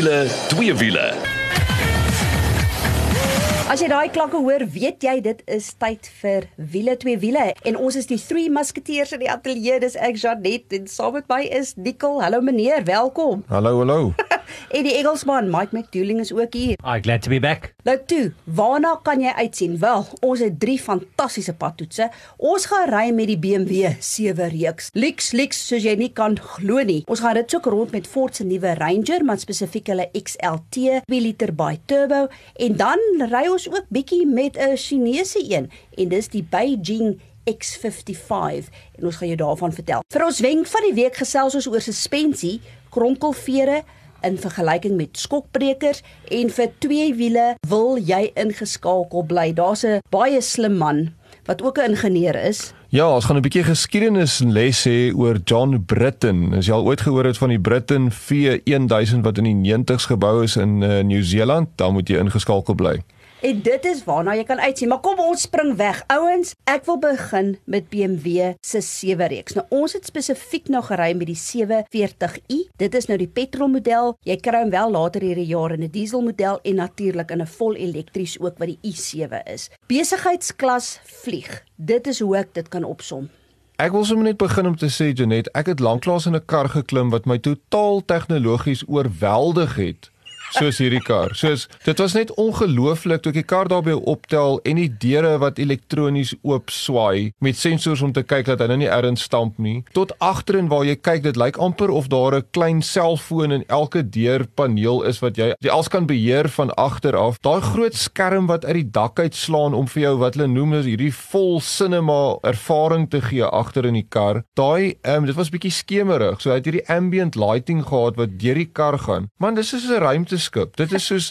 wiele, twee wiele. As jy daai klanke hoor, weet jy dit is tyd vir wiele twee wiele en ons is die drie musketeers in die ateljee. Dis ek Janet en saam met my is Nicole. Hallo meneer, welkom. Hallo, hallo. en die Engelsman Mike McDouling is ook hier. I'm glad to be back. Nou toe, waarna kan jy uitsien? Wel, ons het drie fantastiese padtoetse. Ons gaan ry met die BMW 7 reeks. Lix lix soos jy nie kan glo nie. Ons gaan dit soek rond met Ford se nuwe Ranger, maar spesifiek hulle XLT 2 liter by turbo en dan ry ons ook bietjie met 'n Chinese een en dis die Beijing X55 en ons gaan jou daarvan vertel. Vir ons wenk van die week gesels ons oor suspensie, kronkelvere in vergelyking met skokbrekers en vir twee wiele wil jy ingeskakel bly. Daar's 'n baie slim man wat ook 'n ingenieur is. Ja, ons gaan 'n bietjie geskiedenis en les hê oor John Britton. As jy al ooit gehoor het van die Britton V1000 wat in die 90's gebou is in uh, Nieu-Seeland, dan moet jy ingeskakel bly. En dit is waarna jy kan uitsien. Maar kom ons spring weg. Ouens, ek wil begin met BMW se 7 reeks. Nou ons het spesifiek nou gery met die 740i. Dit is nou die petrolmodel. Jy kry hom wel later hierdie jaar in 'n dieselmodel en natuurlik in 'n vol elektries ook wat die i7 is. Besigheidsklas vlieg. Dit is hoe ek dit kan opsom. Ek wil sommer net begin om te sê Janet, ek het lanklaas in 'n kar geklim wat my totaal tegnologies oorweldig het soos hierdie kar. Soos dit was net ongelooflik toe ek die kar daarby optel en die deure wat elektronies oop swaai met sensors om te kyk dat hy nou nie ergens stamp nie. Tot agterin waar jy kyk, dit lyk amper of daar 'n klein selfoon in elke deurpaneel is wat jy jy als kan beheer van agter af. Daai groot skerm wat uit die dak uitslaan om vir jou wat hulle noem is hierdie vol cinema ervaring te gee agter in die kar. Daai ehm um, dit was bietjie skemerig. So hy het hierdie ambient lighting gehad wat deur die kar gaan. Man, dis is 'n ruimte skip. Dit is soos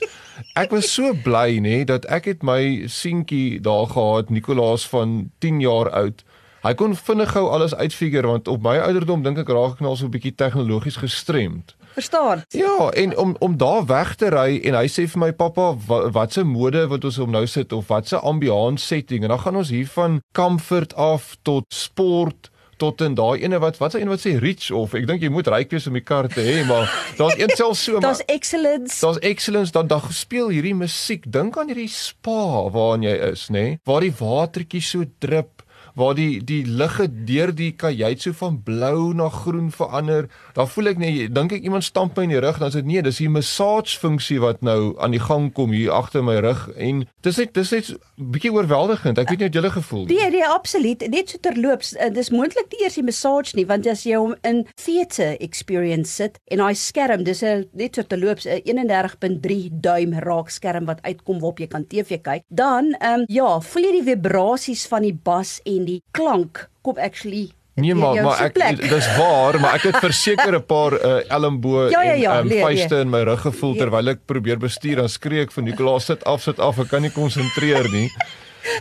ek was so bly nê dat ek het my seentjie daar gehad, Nicolaas van 10 jaar oud. Hy kon vinnig gou alles uitfigure want op my ouderdom dink ek raak ek nou so 'n bietjie tegnologies gestremd. Verstaan? Ja, en om om daar weg te ry en hy sê vir my pappa wat wat se mode wat ons om nou sit of wat se ambiance setting en dan gaan ons hier van comfort af tot sport tot in daai ene wat wat sê een wat sê rich of ek dink jy moet ryk wees om die kar te hê maar daar's een self so Daar's excellence. Daar's excellence dan dan speel hierdie musiek dink aan hierdie spa waarin jy is nê nee? waar die watertjie so drup waar die die ligge deur die kajuit so van blou na groen verander. Dan voel ek net dink ek iemand stamp my in die rug dan sê nee, dis die massage funksie wat nou aan die gang kom hier agter my rug en dis net dis net bietjie oorweldigend. Ek weet nie hoe jy gevoel nie. Nee, nee, absoluut. Net so terloops, uh, dis moontlik nie eers die massage nie want as jy hom in theater experience sit en hy skerm, dis 'n net so terloops 'n 31.3 duim raak skerm wat uitkom waarop jy kan TV kyk. Dan ehm um, ja, voel jy die vibrasies van die bas en die klank kom actually Nee maar maar ek dis waar maar ek het verseker 'n paar uh, elmbo ja, ja, ja, en um, vuiste in my rug gevoel ja. terwyl ek probeer bestuur dan skree ek vir Nicolaas sit af sit af ek kan nie konsentreer nie.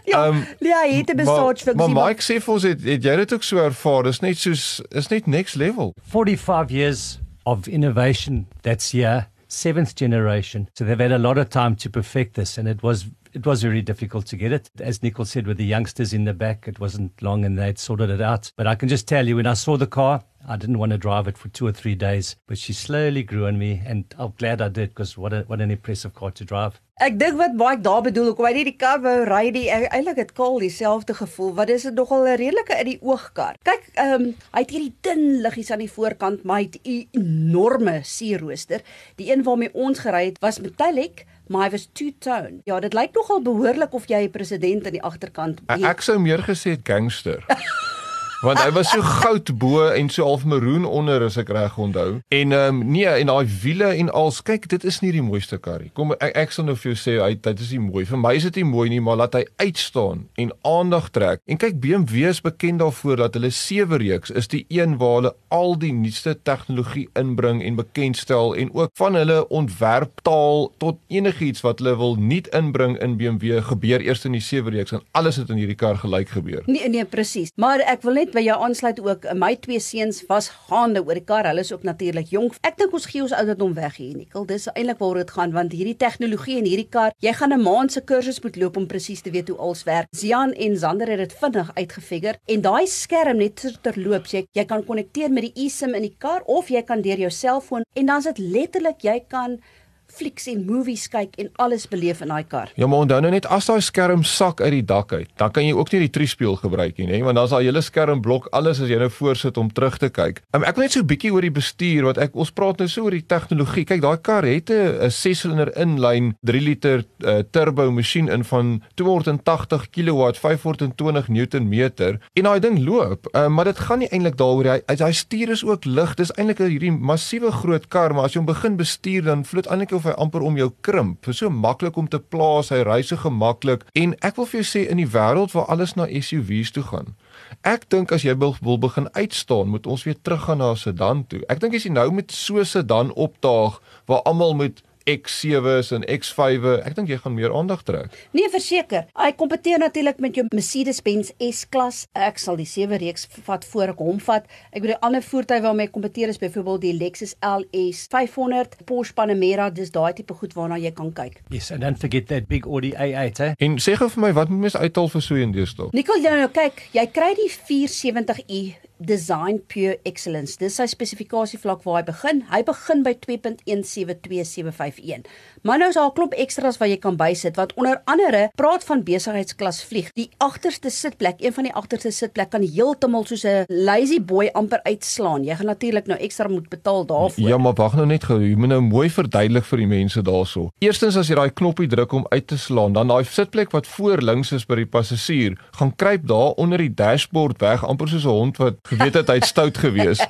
Ja, um, ja, jy het 'n massage funksie. Maar, maar Mike sê vir ons het, het jy dit ook so ervaar? Dis net soos is net next level. 45 years of innovation that's here, seventh generation. So they've had a lot of time to perfect this and it was it was very difficult to get it. As Nicole said, with the youngsters in the back, it wasn't long and they'd sorted it out. But I can just tell you, when I saw the car, I didn't want to drive it for two or three days, but she slowly grew on me, and I'm glad I did because what a, what an impressive car to drive. Ek dink wat Mike daar bedoel, hoekom hy nie die kar wou ry nie, eintlik het Kaal dieselfde gevoel. Wat is dit nogal 'n redelike in die oogkar. Kyk, ehm um, hy het hierdie dun liggies aan die voorkant, maar hy het 'n enorme sierrooster. Die een waarmee ons gery het was metallic, maar hy was two-tone. Ja, dit lyk nogal behoorlik of jy 'n president aan die agterkant het. Ek sou meer gesê gangster. want hy was so goud bo en so half maroon onder as ek reg onthou. En ehm um, nee, en daai wiele en als, kyk, dit is nie die mooiste kar nie. Kom ek, ek sal nou vir jou sê hy dit is nie mooi. Vir my is dit nie mooi nie, maar laat hy uitstaan en aandag trek. En kyk BMW is bekend daarvoor dat hulle sewe reeks is die een waar hulle al die nuutste tegnologie inbring en bekendstel en ook van hulle ontwerptaal tot enigiets wat hulle wil nuut inbring in BMW gebeur eers in die sewe reeks en alles het in hierdie kar gelyk gebeur. Nee nee presies. Maar ek wil net net by jou aansluit ook. My twee seuns was gaande oor die kar. Hulle is ook natuurlik jonk. Ek dink ons gee ons ouderdom weg hier, Nikkel. Dis eintlik waaroor dit gaan want hierdie tegnologie en hierdie kar, jy gaan 'n maand se kursus moet loop om presies te weet hoe alles werk. Zian en Zander het dit vinnig uitgefigure en daai skerm net terloops, jy jy kan konnekteer met die eSIM in die kar of jy kan deur jou selfoon en dan is dit letterlik jy kan flieks en movies kyk en alles beleef in daai kar. Ja, maar onthou nou net as daai skerm sak uit die dak uit, dan kan jy ook nie die triespieël gebruik nie, want dan's daai hele skerm blok alles as jy nou voorsit om terug te kyk. Um, ek wil net so 'n bietjie oor die bestuur wat ek ons praat nou so oor die tegnologie. Kyk, daai kar het 'n 6-silinder inlyn 3 liter uh, turbo masjien in van 280 kW, 520 Newtonmeter en daai ding loop. Uh, maar dit gaan nie eintlik daaroor hy hy stuur is ook lig. Dis eintlik hierdie massiewe groot kar, maar as jy hom begin bestuur dan vloet eintlik hy amper om jou krimp. Dit is so maklik om te plaas, hy ry so gemaklik en ek wil vir jou sê in die wêreld waar alles na SUVs toe gaan. Ek dink as jy wil, begin uitstaan, moet ons weer teruggaan na 'n sedan toe. Ek dink as jy nou met so 'n sedan opdaag waar almal moet X7s en X5e. Ek dink jy gaan meer aandag trek. Nee, verseker. Hy kompeteer natuurlik met jou Mercedes-Benz S-klas. Ek sal die 7 reeks vat voor ek hom vat. Ek bedoel die ander voertuie waarmee hy kompeteer is byvoorbeeld die Lexus LS 500, Porsche Panamera, dis daai tipe goed waarna jy kan kyk. Yes, and don't forget that big Audi A8, eh? En sê gou vir my, wat moet mens uithaal vir so 'n deurstap? Nikkel, nou kyk, jy kry die 470i Design Pure Excellence. Dis sy spesifikasie vlak waar hy begin. Hy begin by 2.172751. Maar nou is daar 'n klomp ekstras wat jy kan bysit wat onder andere praat van besigheidsklas vlieg. Die agterste sitplek, een van die agterste sitplek kan heeltemal soos 'n lazy boy amper uitslaan. Jy gaan natuurlik nou ekstra moet betaal daarvoor. Ja, maar wag nou net gou. Jy moet nou mooi verduidelik vir die mense daarso. Eerstens as jy daai knoppie druk om uit te slaan, dan daai sitplek wat voor links is by die passasier, gaan kruip daar onder die dashboard weg amper soos 'n hond wat geweet het hy't stout gewees.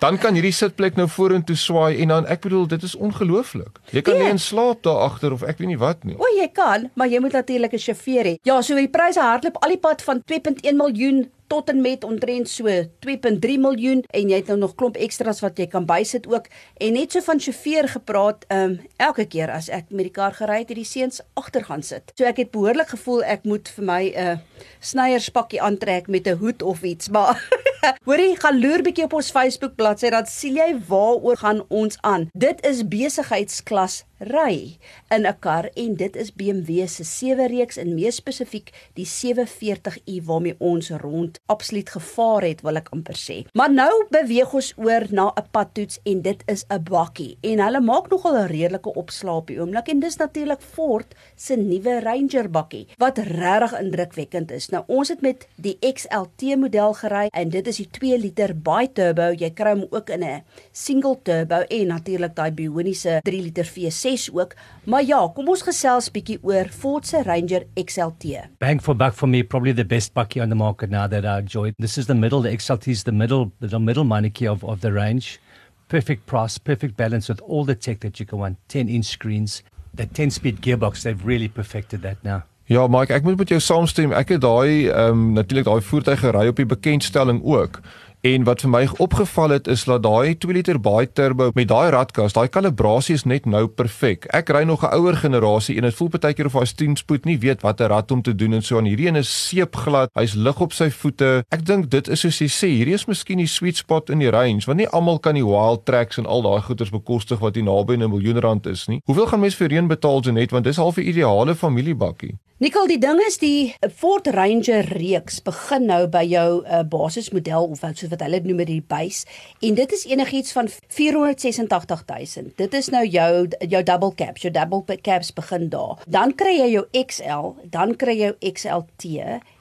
Dan kan hierdie sitplek nou vorentoe swaai en dan ek bedoel dit is ongelooflik. Jy kan nie in slaap daar agter of ek weet nie wat nie. O, jy kan, maar jy moet natuurlik 'n sjofeur hê. Ja, so die pryse hardloop al die pad van 2.1 miljoen tot en met omtrent so 2.3 miljoen en jy het nou nog klomp ekstras wat jy kan bysit ook en net so van sjofeur gepraat ehm um, elke keer as ek met die kar gery het het die seuns agter gaan sit. So ek het behoorlik gevoel ek moet vir my 'n uh, eh, snyerspakkie aantrek met 'n hoed of iets maar hoorie gaan loer bietjie op ons Facebook bladsy dan sien jy waaroor gaan ons aan. Dit is besigheidsklas ry in 'n kar en dit is BMW se 7 reeks en meer spesifiek die 740i waarmee ons rond absoluut gevaar het wil ek amper sê. Maar nou beweeg ons oor na 'n padtoets en dit is 'n bakkie en hulle maak nogal 'n redelike opslaap op die oomblik en dis natuurlik Ford se nuwe Ranger bakkie wat regtig indrukwekkend is. Nou ons het met die XLT model gery en dit is die 2 liter bi-turbo. Jy kry hom ook in 'n single turbo en natuurlik daai bioniese 3 liter V6 6 ook. Maar ja, kom ons gesels bietjie oor Ford se Ranger XLT. Bang for buck for me probably the best bucky on the market now that I enjoy. This is the middle the XLT is the middle the middle monarchy of of the range. Perfect price, perfect balance with all the tech that you can want. 10 inch screens, the 10 speed gearbox, they've really perfected that now. Ja, Mike, ek moet met jou saamstem. Ek het daai ehm um, natuurlik daai voertuig gery op die bekendstelling ook. En wat vir my opgeval het is dat daai 2 liter baie turbo met daai radkas, daai kalibrasie is net nou perfek. Ek ry nog 'n ouer generasie en dit voel baie keer of hy 10 spoed nie weet watter rad om te doen en so aan. Hierdie een is seepglad. Hy's lig op sy voete. Ek dink dit is soos jy sê, hierdie is miskien die sweet spot in die range want nie almal kan die wild tracks en al daai goeders bekostig wat hier naby 'n miljoen rand is nie. Hoeveel gaan mense vir reën betaal Janet want dis half 'n ideale familiebakkie. Nikkel, die ding is die Ford Ranger reeks begin nou by jou uh, basismodel of wat so wat hulle noem die base en dit is enigiets van 486000. Dit is nou jou jou double caps, jou double caps begin daar. Dan kry jy jou XL, dan kry jy jou XLT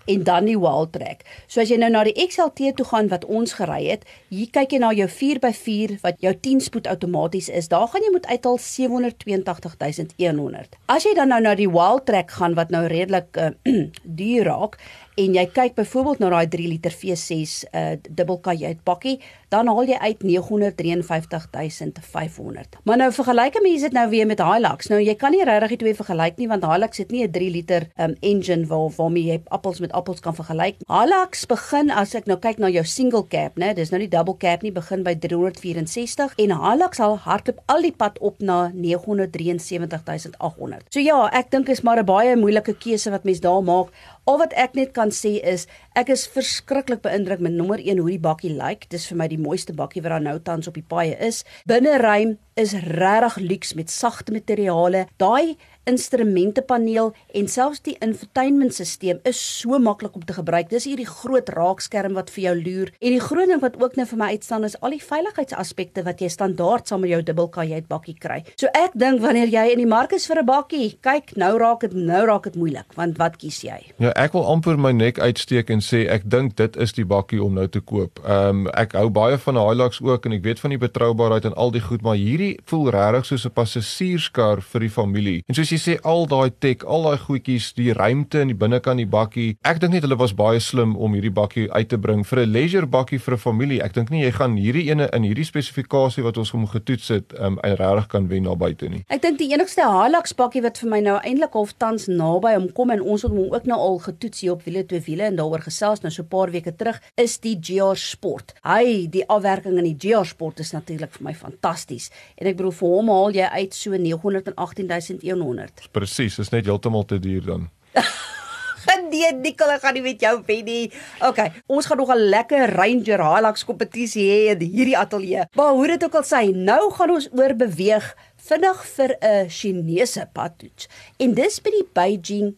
en dan die wild track. So as jy nou na die XLT toe gaan wat ons gery het, hier kyk jy na jou 4x4 wat jou 10 spoed outomaties is. Daar gaan jy moet uithaal 782100. As jy dan nou na die wild track gaan wat nou redelik uh, duur raak, en jy kyk byvoorbeeld na daai 3 liter V6 uh dubbel kajuit bakkie, dan haal jy uit 953500. Maar nou vergelyk mense dit nou weer met Hilux. Nou jy kan nie regtig die twee vergelyk nie want Hilux het nie 'n 3 liter um engine waar waarmee jy appels met appels kan vergelyk. Hilux begin as ek nou kyk na jou single cab, né? Dis nou nie double cab nie, begin by 364 en Hilux sal hardloop al die pad op na 973800. So ja, ek dink is maar 'n baie moeilike keuse wat mens daar maak. Al wat ek net kan sê is ek is verskriklik beïndruk met nommer 1 hoe die bakkie lyk. Like. Dis vir my die mooiste bakkie wat daar nou tans op die paaie is. Binneruim is regtig luks met sagte materiale. Daai instrumentepaneel en selfs die infotainmentstelsel is so maklik om te gebruik. Dis hierdie groot raakskerm wat vir jou loer. En die groot ding wat ook nou vir my uitstaan is al die veiligheidsaspekte wat jy standaard saam met jou dubbelkajuit bakkie kry. So ek dink wanneer jy in die mark is vir 'n bakkie, kyk, nou raak dit nou raak dit moeilik, want wat kies jy? Ja, ek wil amper my nek uitsteek en sê ek dink dit is die bakkie om nou te koop. Ehm um, ek hou baie van Hilux ook en ek weet van die betroubaarheid en al die goed, maar hierdie voel regtig soos 'n passasierskar vir die familie. En soos jy sê al daai tek, al daai goedjies, die ruimte in die binnekant die bakkie. Ek dink net hulle was baie slim om hierdie bakkie uit te bring vir 'n leisure bakkie vir 'n familie. Ek dink nie jy gaan hierdie ene in hierdie spesifikasie wat ons hom getoets het, um, regtig kan wen daar buite nie. Ek dink die enigste Hilux bakkie wat vir my nou eintlik half tans naby hom kom en ons het hom ook nou al getoets hier op wiele twee wiele en daaroor gesels nou so 'n paar weke terug, is die GR Sport. Hy, die afwerking in die GR Sport is natuurlik vir my fantasties. En ek bedoel vir hom haal jy uit so 918100 100. Presies, is net heeltemal te duur dan. Nee, Nicole, ek gaan nie met jou wen nie. OK, ons gaan nog 'n lekker Ranger Hilux kompetisie hê in hierdie ateljee. Maar hoe dit ook al sê, nou gaan ons oorbeweeg vinnig vir 'n Chinese padtoets. En dis by die Beijing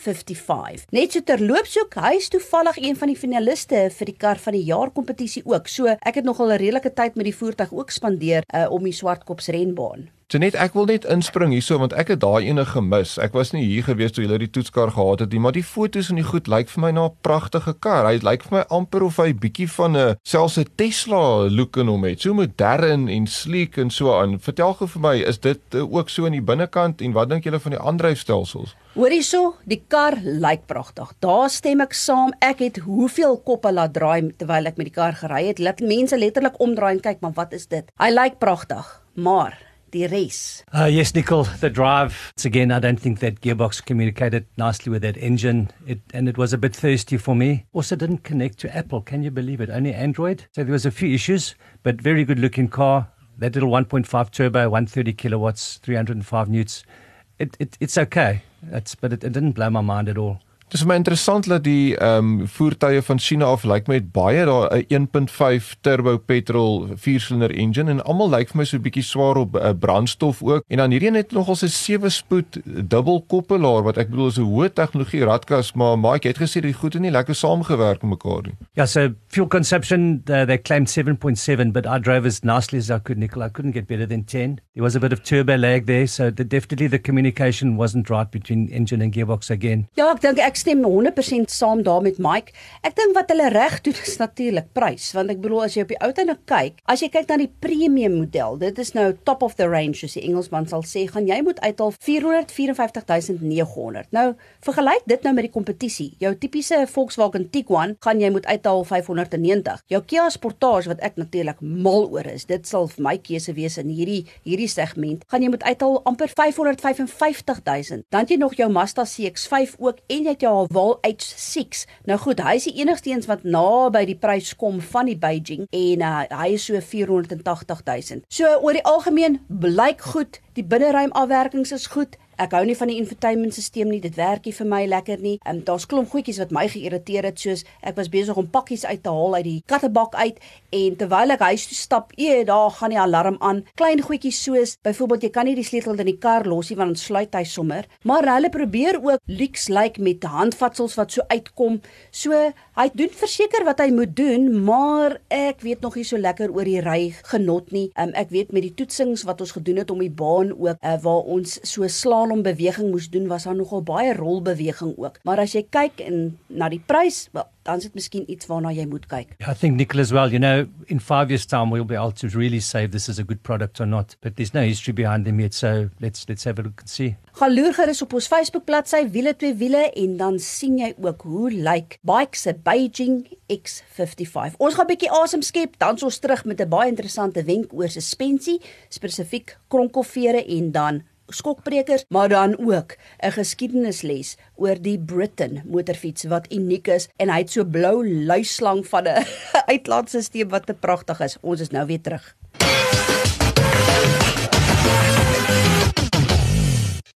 X55. Net so terloops ook, hy is toevallig een van die finaliste vir die kar van die jaar kompetisie ook. So, ek het nogal 'n redelike tyd met die voertuig ook spandeer uh, om die Swartkops renbaan. Janet, ek wil net inspring hierso want ek het daai ene gemis. Ek was nie hier gewees toe jy die toetskar gehad het nie, maar die foto's en die goed lyk vir my na 'n pragtige kar. Hy lyk vir my amper of hy bietjie van 'n selfs 'n Tesla look in hom het. So modern en sleek en so aan. Vertel gou vir my, is dit uh, ook so in die binnekant en wat dink julle van die aandryfstelsels? Hoorie so, die kar lyk pragtig. Daar stem ek saam. Ek het hoeveel koppe laat draai terwyl ek met die kar gery het. Laat mense letterlik omdraai en kyk, maar wat is dit? Hy lyk pragtig, maar die res. Uh, yes, Nicole, the drive. It's again, I don't think that gearbox communicated nicely with that engine, it, and it was a bit thirsty for me. Also, didn't connect to Apple. Can you believe it? Only Android. So there was a few issues, but very good looking car. That little 1.5 turbo, 130 kilowatts, 305 newts. It, it, it's okay. It's, but it, it didn't blow my mind at all. Dis my interessant dat die ehm um, voertuie van China af lyk like met baie daar 'n 1.5 turbo petrol viersilinder engine en almal lyk vir my so 'n bietjie swaar op uh, brandstof ook. En dan hierdie een het nogal 'n sewe spoed dubbelkoppelaar wat ek bedoel is 'n hoë tegnologie radkas, maar Mike het gesê die goed het nie lekker saamgewerk met mekaar nie. Ja, so fuel consumption uh, they claimed 7.7 but I drove as nicely as I could Nicole. I couldn't get better than 10. There was a bit of turbo lag there, so the, definitely the communication wasn't right between engine and gearbox again. Ja, ek dink ek stem 100% saam daar met Mike. Ek dink wat hulle reg doen is natuurlik prys, want ek bedoel as jy op die ou tyd nou kyk, as jy kyk na die premium model, dit is nou top of the range soos die Engelsman sal sê, gaan jy moet uithaal 454900. Nou, vergelyk dit nou met die kompetisie. Jou tipiese Volkswagen Tiguan gaan jy moet uithaal 590. Jou Kia Sportage wat ek natuurlik mal oor is, dit sal vir my keuse wees in hierdie hierdie segment, gaan jy moet uithaal amper 555000. Dan het jy nog jou Mazda CX-5 ook en jy het jou Wal H6. Nou goed, hy is die enigste een wat naby die prys kom van die Beijing en uh, hy is so 480 000. So oor die algemeen blyk goed, die binneruim afwerkings is goed. Ek hou nie van die infotainmentstelsel nie. Dit werk nie vir my lekker nie. Ehm um, daar's klomp goedjies wat my geïrriteer het soos ek was besig om pakkies uit te haal uit die kattebak uit en terwyl ek huis toe stap, ee, daar gaan die alarm aan. Klein goedjies soos byvoorbeeld jy kan nie die sleutel in die kar los nie want dan sluit hy sommer. Maar hulle probeer ook lyks lyk like met handvatsels wat so uitkom. So hy doen verseker wat hy moet doen, maar ek weet nog nie so lekker oor die ry genot nie. Ehm um, ek weet met die toetsings wat ons gedoen het om die baan ook uh, waar ons so slaan slalom beweging moes doen was daar nogal baie rolbeweging ook. Maar as jy kyk en na die prys, well, dan is dit miskien iets waarna jy moet kyk. I think Nicholas well, you know, in 5 years time we'll be able to really say if this is a good product or not, but there's no history behind them yet, so let's let's have a look and see. Gaan loer gerus op ons Facebook bladsy wiele twee wiele en dan sien jy ook hoe lyk like bike se Beijing X55. Ons gaan 'n bietjie asem skep, dan ons terug met 'n baie interessante wenk oor suspensie, spesifiek kronkelvere en dan skokbrekers, maar dan ook 'n geskiedenisles oor die Britain motorfiets wat uniek is en hy het so blou luislang van 'n uitlaatstelsel wat te pragtig is. Ons is nou weer terug.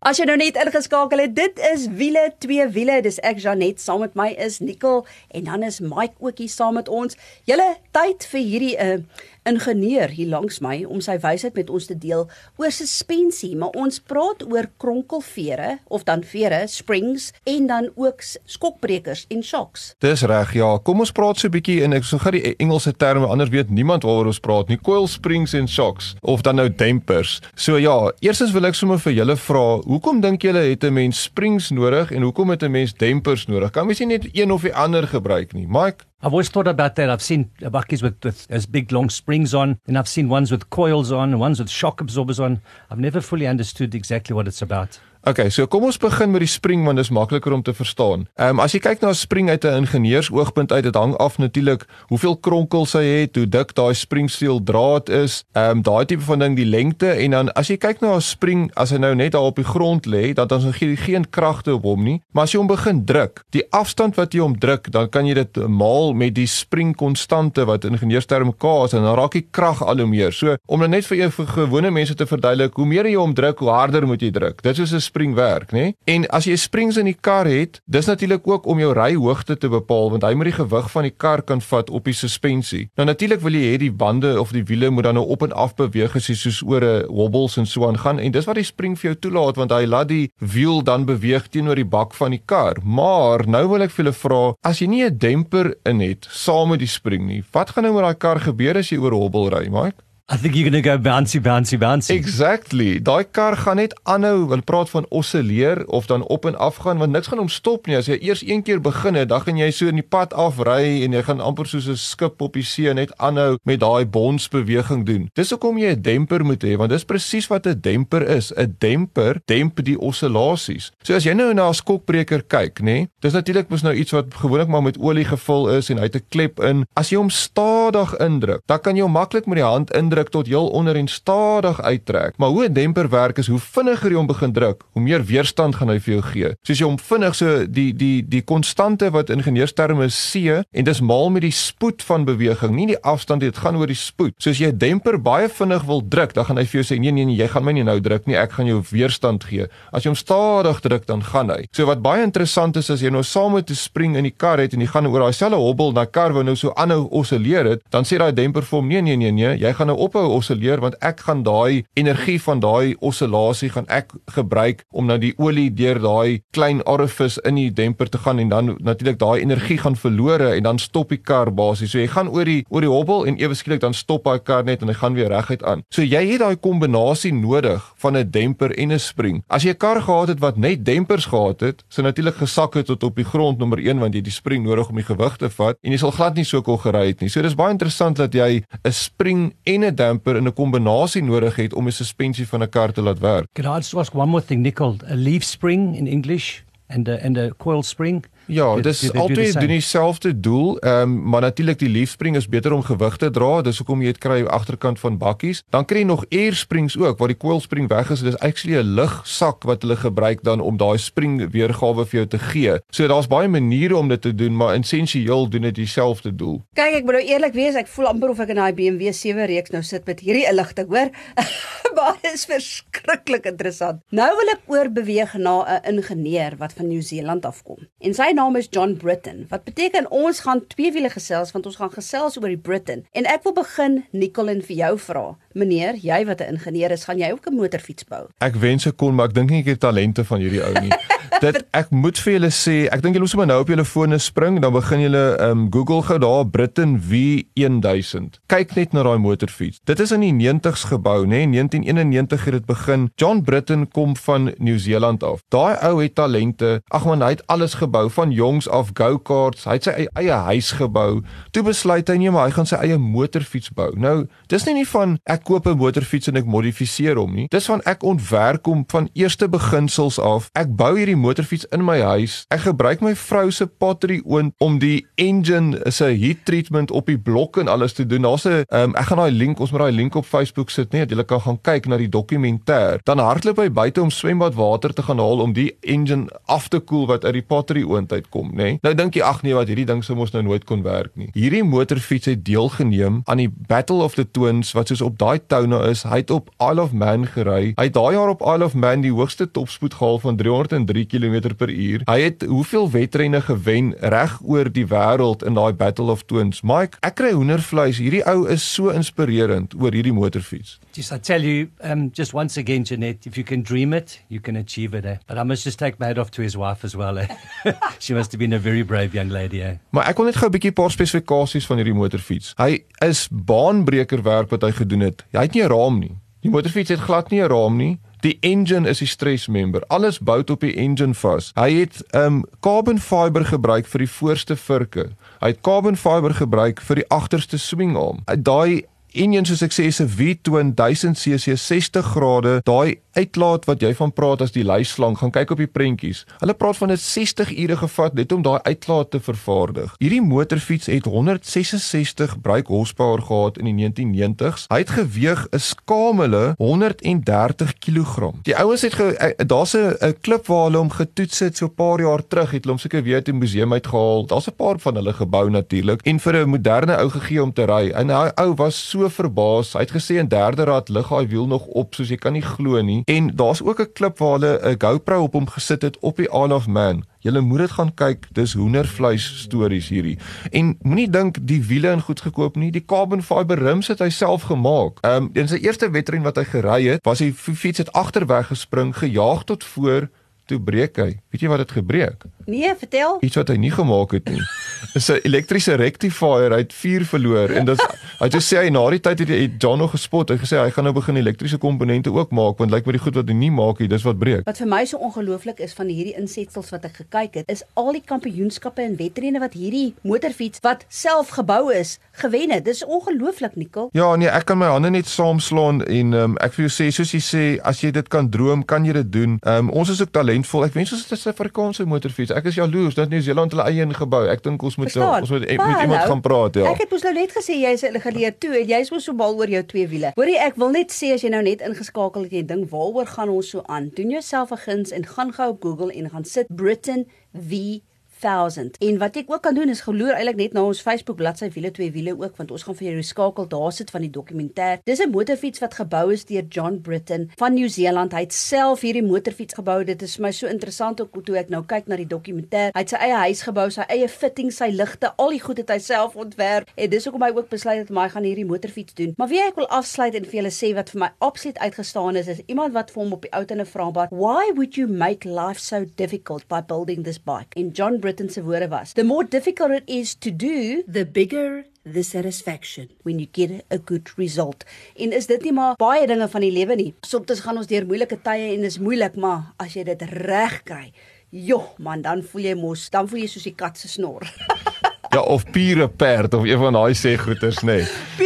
As jy nou net ingeskakel het, dit is wiele, twee wiele. Dis ek Janet, saam met my is Nicole en dan is Mike ook hier saam met ons. Julle tyd vir hierdie 'n uh, eh, ingenieur hier langs my om sy wysheid met ons te deel oor suspensie, maar ons praat oor kronkelvere of dan vere, springs en dan ook skokbrekers en shocks. Dis reg, ja. Kom ons praat so 'n bietjie en ek so gou die Engelse terme anders weet niemand waaroor ons praat nie. Coil springs en shocks of dan nou dempers. So ja, eerstens wil ek sommer vir julle vra, hoekom dink julle het 'n mens springs nodig en hoekom het 'n mens dempers nodig? Kan mens nie net een of die ander gebruik nie? Mike I've always thought about that. I've seen buckies with, with as big long springs on, and I've seen ones with coils on, and ones with shock absorbers on. I've never fully understood exactly what it's about. Okay, so kom ons begin met die spring want dit is makliker om te verstaan. Ehm um, as jy kyk na 'n spring uit 'n ingenieursoogpunt uit, dit hang af natuurlik hoeveel kronkels hy het, hoe dik daai springsteel draad is, ehm um, daai tipe van ding, die lengte en dan as jy kyk na 'n spring as hy nou net daar op die grond lê, dan dan gee hy geen kragte op hom nie. Maar as jy hom begin druk, die afstand wat jy hom druk, dan kan jy dit maal met die spring konstante wat in ingenieursterme K is en dan raak die krag al hoe meer. So om net vir jou vir gewone mense te verduidelik, hoe meer jy hom druk, hoe harder moet jy druk. Dit is 'n spring werk, nê? En as jy springs in die kar het, dis natuurlik ook om jou ryhoogte te bepaal want hy moet die gewig van die kar kan vat op die suspensie. Nou natuurlik wil jy hê die bande of die wiele moet dan nou op en af beweeg as jy soos oor 'n wobbles en so aan gaan en dis wat die spring vir jou toelaat want hy laat die wiel dan beweeg teenoor die bak van die kar. Maar nou wil ek vir julle vra, as jy nie 'n demper in het saam met die spring nie, wat gaan nou met daai kar gebeur as jy oor hobbel ry, Mike? I think you're going to go bouncy bouncy bouncy. Exactly. Daai kar gaan net aanhou. Hulle praat van oscilleer of dan op en af gaan want niks gaan hom stop nie. As jy eers een keer begin het, dan gaan jy so in die pad afry en jy gaan amper soos 'n skip op die see net aanhou met daai bonsbeweging doen. Dis hoekom jy 'n demper moet hê want dis presies wat 'n demper is. 'n Demper demp die oscillasies. So as jy nou na 'n skokbreker kyk, nê, dis natuurlik mos nou iets wat gewoonlik maar met olie gevul is en hy het 'n klep in. As jy hom stadig indruk, dan kan jy hom maklik met die hand indruk druk tot heel onder en stadig uittrek. Maar hoe 'n demper werk is hoe vinniger jy hom begin druk, hoe meer weerstand gaan hy vir jou gee. Soos jy hom vinnig so die die die konstante wat ingenieursterme is C en dis maal met die spoed van beweging, nie die afstand nie, dit gaan oor die spoed. Soos jy 'n demper baie vinnig wil druk, dan gaan hy vir jou sê nee nee nee, jy gaan my nie nou druk nie, ek gaan jou weerstand gee. As jy hom stadig druk, dan gaan hy. So wat baie interessant is as jy nou saam met 'n spring in die kar het en jy gaan oor daai selfe hobbel na kar wou nou so aanhou osilleer het, dan sê daai demper vir hom nee nee nee nee, jy gaan nou ophou osilleer want ek gaan daai energie van daai osillasie gaan ek gebruik om nou die olie deur daai klein orifice in die demper te gaan en dan natuurlik daai energie gaan verlore en dan stop die kar basies. So jy gaan oor die oor die hobbel en ewe skielik dan stop daai kar net en hy gaan weer reguit aan. So jy het daai kombinasie nodig van 'n demper en 'n spring. As jy 'n kar gehad het wat net dempers gehad het, sou natuurlik gesak het tot op die grond nommer 1 want jy het die spring nodig om die gewig te vat en jy sal glad nie so kon gery het nie. So dis baie interessant dat jy 'n spring en 'n demper in 'n kombinasie nodig het om 'n suspensie van 'n kar te laat werk. Can I just ask one more thing, Nicole? A leaf spring in English and a, and a coil spring? Ja, dis altyd doen dieselfde doel. Ehm um, maar natuurlik die leafspring is beter om gewig te dra. Dis hoekom jy dit kry agterkant van bakkies. Dan kry jy nog air springs ook waar die coil spring weg is. Dis actually 'n lugsak wat hulle gebruik dan om daai spring weergawe vir jou te gee. So daar's baie maniere om dit te doen, maar essensieel doen dit dieselfde doel. Kyk, ek moet nou eerlik wees, ek voel amper of ek in daai BMW 7 reeks nou sit met hierdie inligting, hoor. maar dit is verskriklik interessant. Nou wil ek oor beweeg na 'n ingenieur wat van Nieu-Seeland afkom. En sy naam is John Britton. Wat beteken ons gaan twee wiele gesels want ons gaan gesels oor die Britton. En ek wil begin Nicole en vir jou vra. Meneer, jy wat 'n ingenieur is, gaan jy ook 'n motorfiets bou? Ek wens ek kon, maar ek dink nie ek het talente van hierdie ou nie. dit ek moet vir julle sê, ek dink julle moet sommer nou op julle fone spring, dan begin julle um Google gou daar Britain V1000. Kyk net na daai motorfiets. Dit is in die 90s gebou, nê? Nee? 1991 het dit begin. John Britain kom van Nieu-Seeland af. Daai ou het talente. Ag man, hy het alles gebou van jongs af go-karts. Hy het sy eie, eie huis gebou. Toe besluit hy nee, maar hy gaan sy eie motorfiets bou. Nou, dis nie nie van ek koop 'n motorfiets en ek modifiseer hom nie. Dis van ek ontwerk hom van eerste beginsels af. Ek bou hierdie motorfiets in my huis. Ek gebruik my vrou se pottery oond om die engine se heat treatment op die blok en alles te doen. Daar's 'n um, ek gaan daai link, ons moet daai link op Facebook sit net dat jy kan gaan kyk na die dokumentêr. Dan hardloop hy buite om swembadwater te gaan haal om die engine af te koel wat uit die pottery oond uitkom, nê. Nee? Nou dink jy ag nee, wat hierdie ding sou mos nou nooit kon werk nie. Hierdie motorfiets het deelgeneem aan die Battle of the Twins wat soos op daai toune is. Hy het op Isle of Man gery. Hy het daai jaar op Isle of Man die hoogste topspoed gehaal van 303 km/h. Hy het hoeveel wedrenne gewen reg oor die wêreld in daai Battle of Twins. Mike, ek kry hoendervleis. Hierdie ou is so inspirerend oor hierdie motorfiets. Just I tell you, um, just once again, Jeanette, if you can dream it, you can achieve it. Eh? But I must just take my hat off to his wife as well. Eh? she must have been a very brave young lady. Eh? Maar ek wil net gou 'n bietjie paar spesifikasies van hierdie motorfiets. Hy is baanbreker werk wat hy gedoen het. Hy het nie 'n raam nie. Die motorfiets het glad nie 'n raam nie. Die engine is die stressmember. Alles bou op die engine vas. Hy het um carbon fiber gebruik vir die voorste vurke. Hy het carbon fiber gebruik vir die agterste swingarm. Daai engine soos ek sê is 'n V-twin 1000 cc 60 grade. Daai uitlaat wat jy van praat as die leislang, gaan kyk op die prentjies. Hulle praat van dit 60 ure gevat net om daai uitlaat te vervaardig. Hierdie motorfiets het 166 brake horsepower gehad in die 1990s. Hy het geweeg 'n skamele 130 kg. Die ouens het eh, daar's 'n klip waar hulle hom getoets het so 'n paar jaar terug, het hulle hom seker weer uit die museum uitgehaal. Daar's 'n paar van hulle gebou natuurlik en vir 'n moderne ou gegee om te ry. En hy ou was so verbaas. Hy het gesê 'n derde rad lig daai wiel nog op soos jy kan nie glo nie. En daar's ook 'n klip waar hulle 'n GoPro op hom gesit het op die Isle of Man. Julle moet dit gaan kyk. Dis hoendervleis stories hierdie. En moenie dink die wiele in goed gekoop nie. Die carbon fiber rims het hy self gemaak. Ehm um, in sy eerste wedren wat hy gery het, was hy fiets het agterweg gespring, gejaag tot voor toe breek hy. Weet jy wat dit gebreek? Nee, vertel. Iets wat hy nie gemaak het nie. Is 'n elektriese rectifier uit vuur verloor en dit hy het gesê hy na die tyd het hy John nog gespot. Hy gesê hy gaan nou begin elektriese komponente ook maak want lyk my die goed wat hy nie maak nie, dis wat breek. Wat vir my so ongelooflik is van hierdie insetsels wat ek gekyk het, is al die kampioenskappe en wedrenne wat hierdie motorfiets wat self gebou is, gewen het. Dis ongelooflik, Nicole. Ja, nee, ek kan my hande net saamslaan en um, ek vir jou sê soos jy sê, as jy dit kan droom, kan jy dit doen. Um, ons is ook talentvol. Ek wens ons het 'n Suid-Afrikaanse motorfiets ek is jaloers dat New Zealand hulle eie ingebou. Ek dink ons moet Verstaan? ons moet met iemand hallo. gaan praat, ja. Ek het mos nou net gesê jy is geleer toe en jy's mos so mal oor jou twee wiele. Hoorie, ek wil net sê as jy nou net ingeskakel het en jy dink waaroor gaan ons so aan? Doen jouself 'n guns en gaan gou op Google en gaan sit Britain V 1000. En wat ek ook kan doen is geloer eintlik net na ons Facebook bladsy wiele twee wiele ook want ons gaan vir jou skakel daar sit van die dokumentêr. Dis 'n motorfiets wat gebou is deur John Britton van Nieu-Seeland. Hy het self hierdie motorfiets gebou. Dit is vir my so interessant ook toe ek nou kyk na die dokumentêr. Hy het sy eie huis gebou, sy eie fitting, sy ligte, al die goed het hy self ontwerp. En dis hoekom hy ook besluit het hy gaan hierdie motorfiets doen. Maar wie ek wil afsluit en vir julle sê wat vir my absoluut uitgestaan is is iemand wat vir hom op die ou tenne vra, "Why would you make life so difficult by building this bike?" En John Britton se woorde was: The more difficult it is to do, the bigger the satisfaction when you get a good result. En is dit nie maar baie dinge van die lewe nie. Soms gaan ons deur moeilike tye en is moeilik, maar as jy dit reg kry, joh man, dan voel jy mos, dan voel jy soos die kat se snor. ja, of pure perd of een van daai sê goeters nê. Nee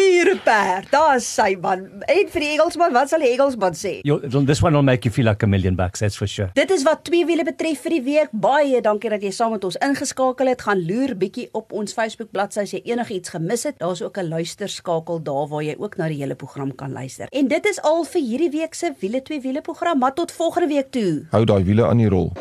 perd. Daar's sy man. En vir die Engelsman, wat sal die Engelsman sê? Yo, this one will make you feel like a million bucks, that's for sure. Dit is wat twee wiele betref vir die week. Baie dankie dat jy saam met ons ingeskakel het. Gaan loer bietjie op ons Facebook bladsy as jy enigiets gemis het. Daar's ook 'n luisterskakel daar waar jy ook na die hele program kan luister. En dit is al vir hierdie week se wiele twee wiele program. Maar tot volgende week toe. Hou daai wiele aan die rol.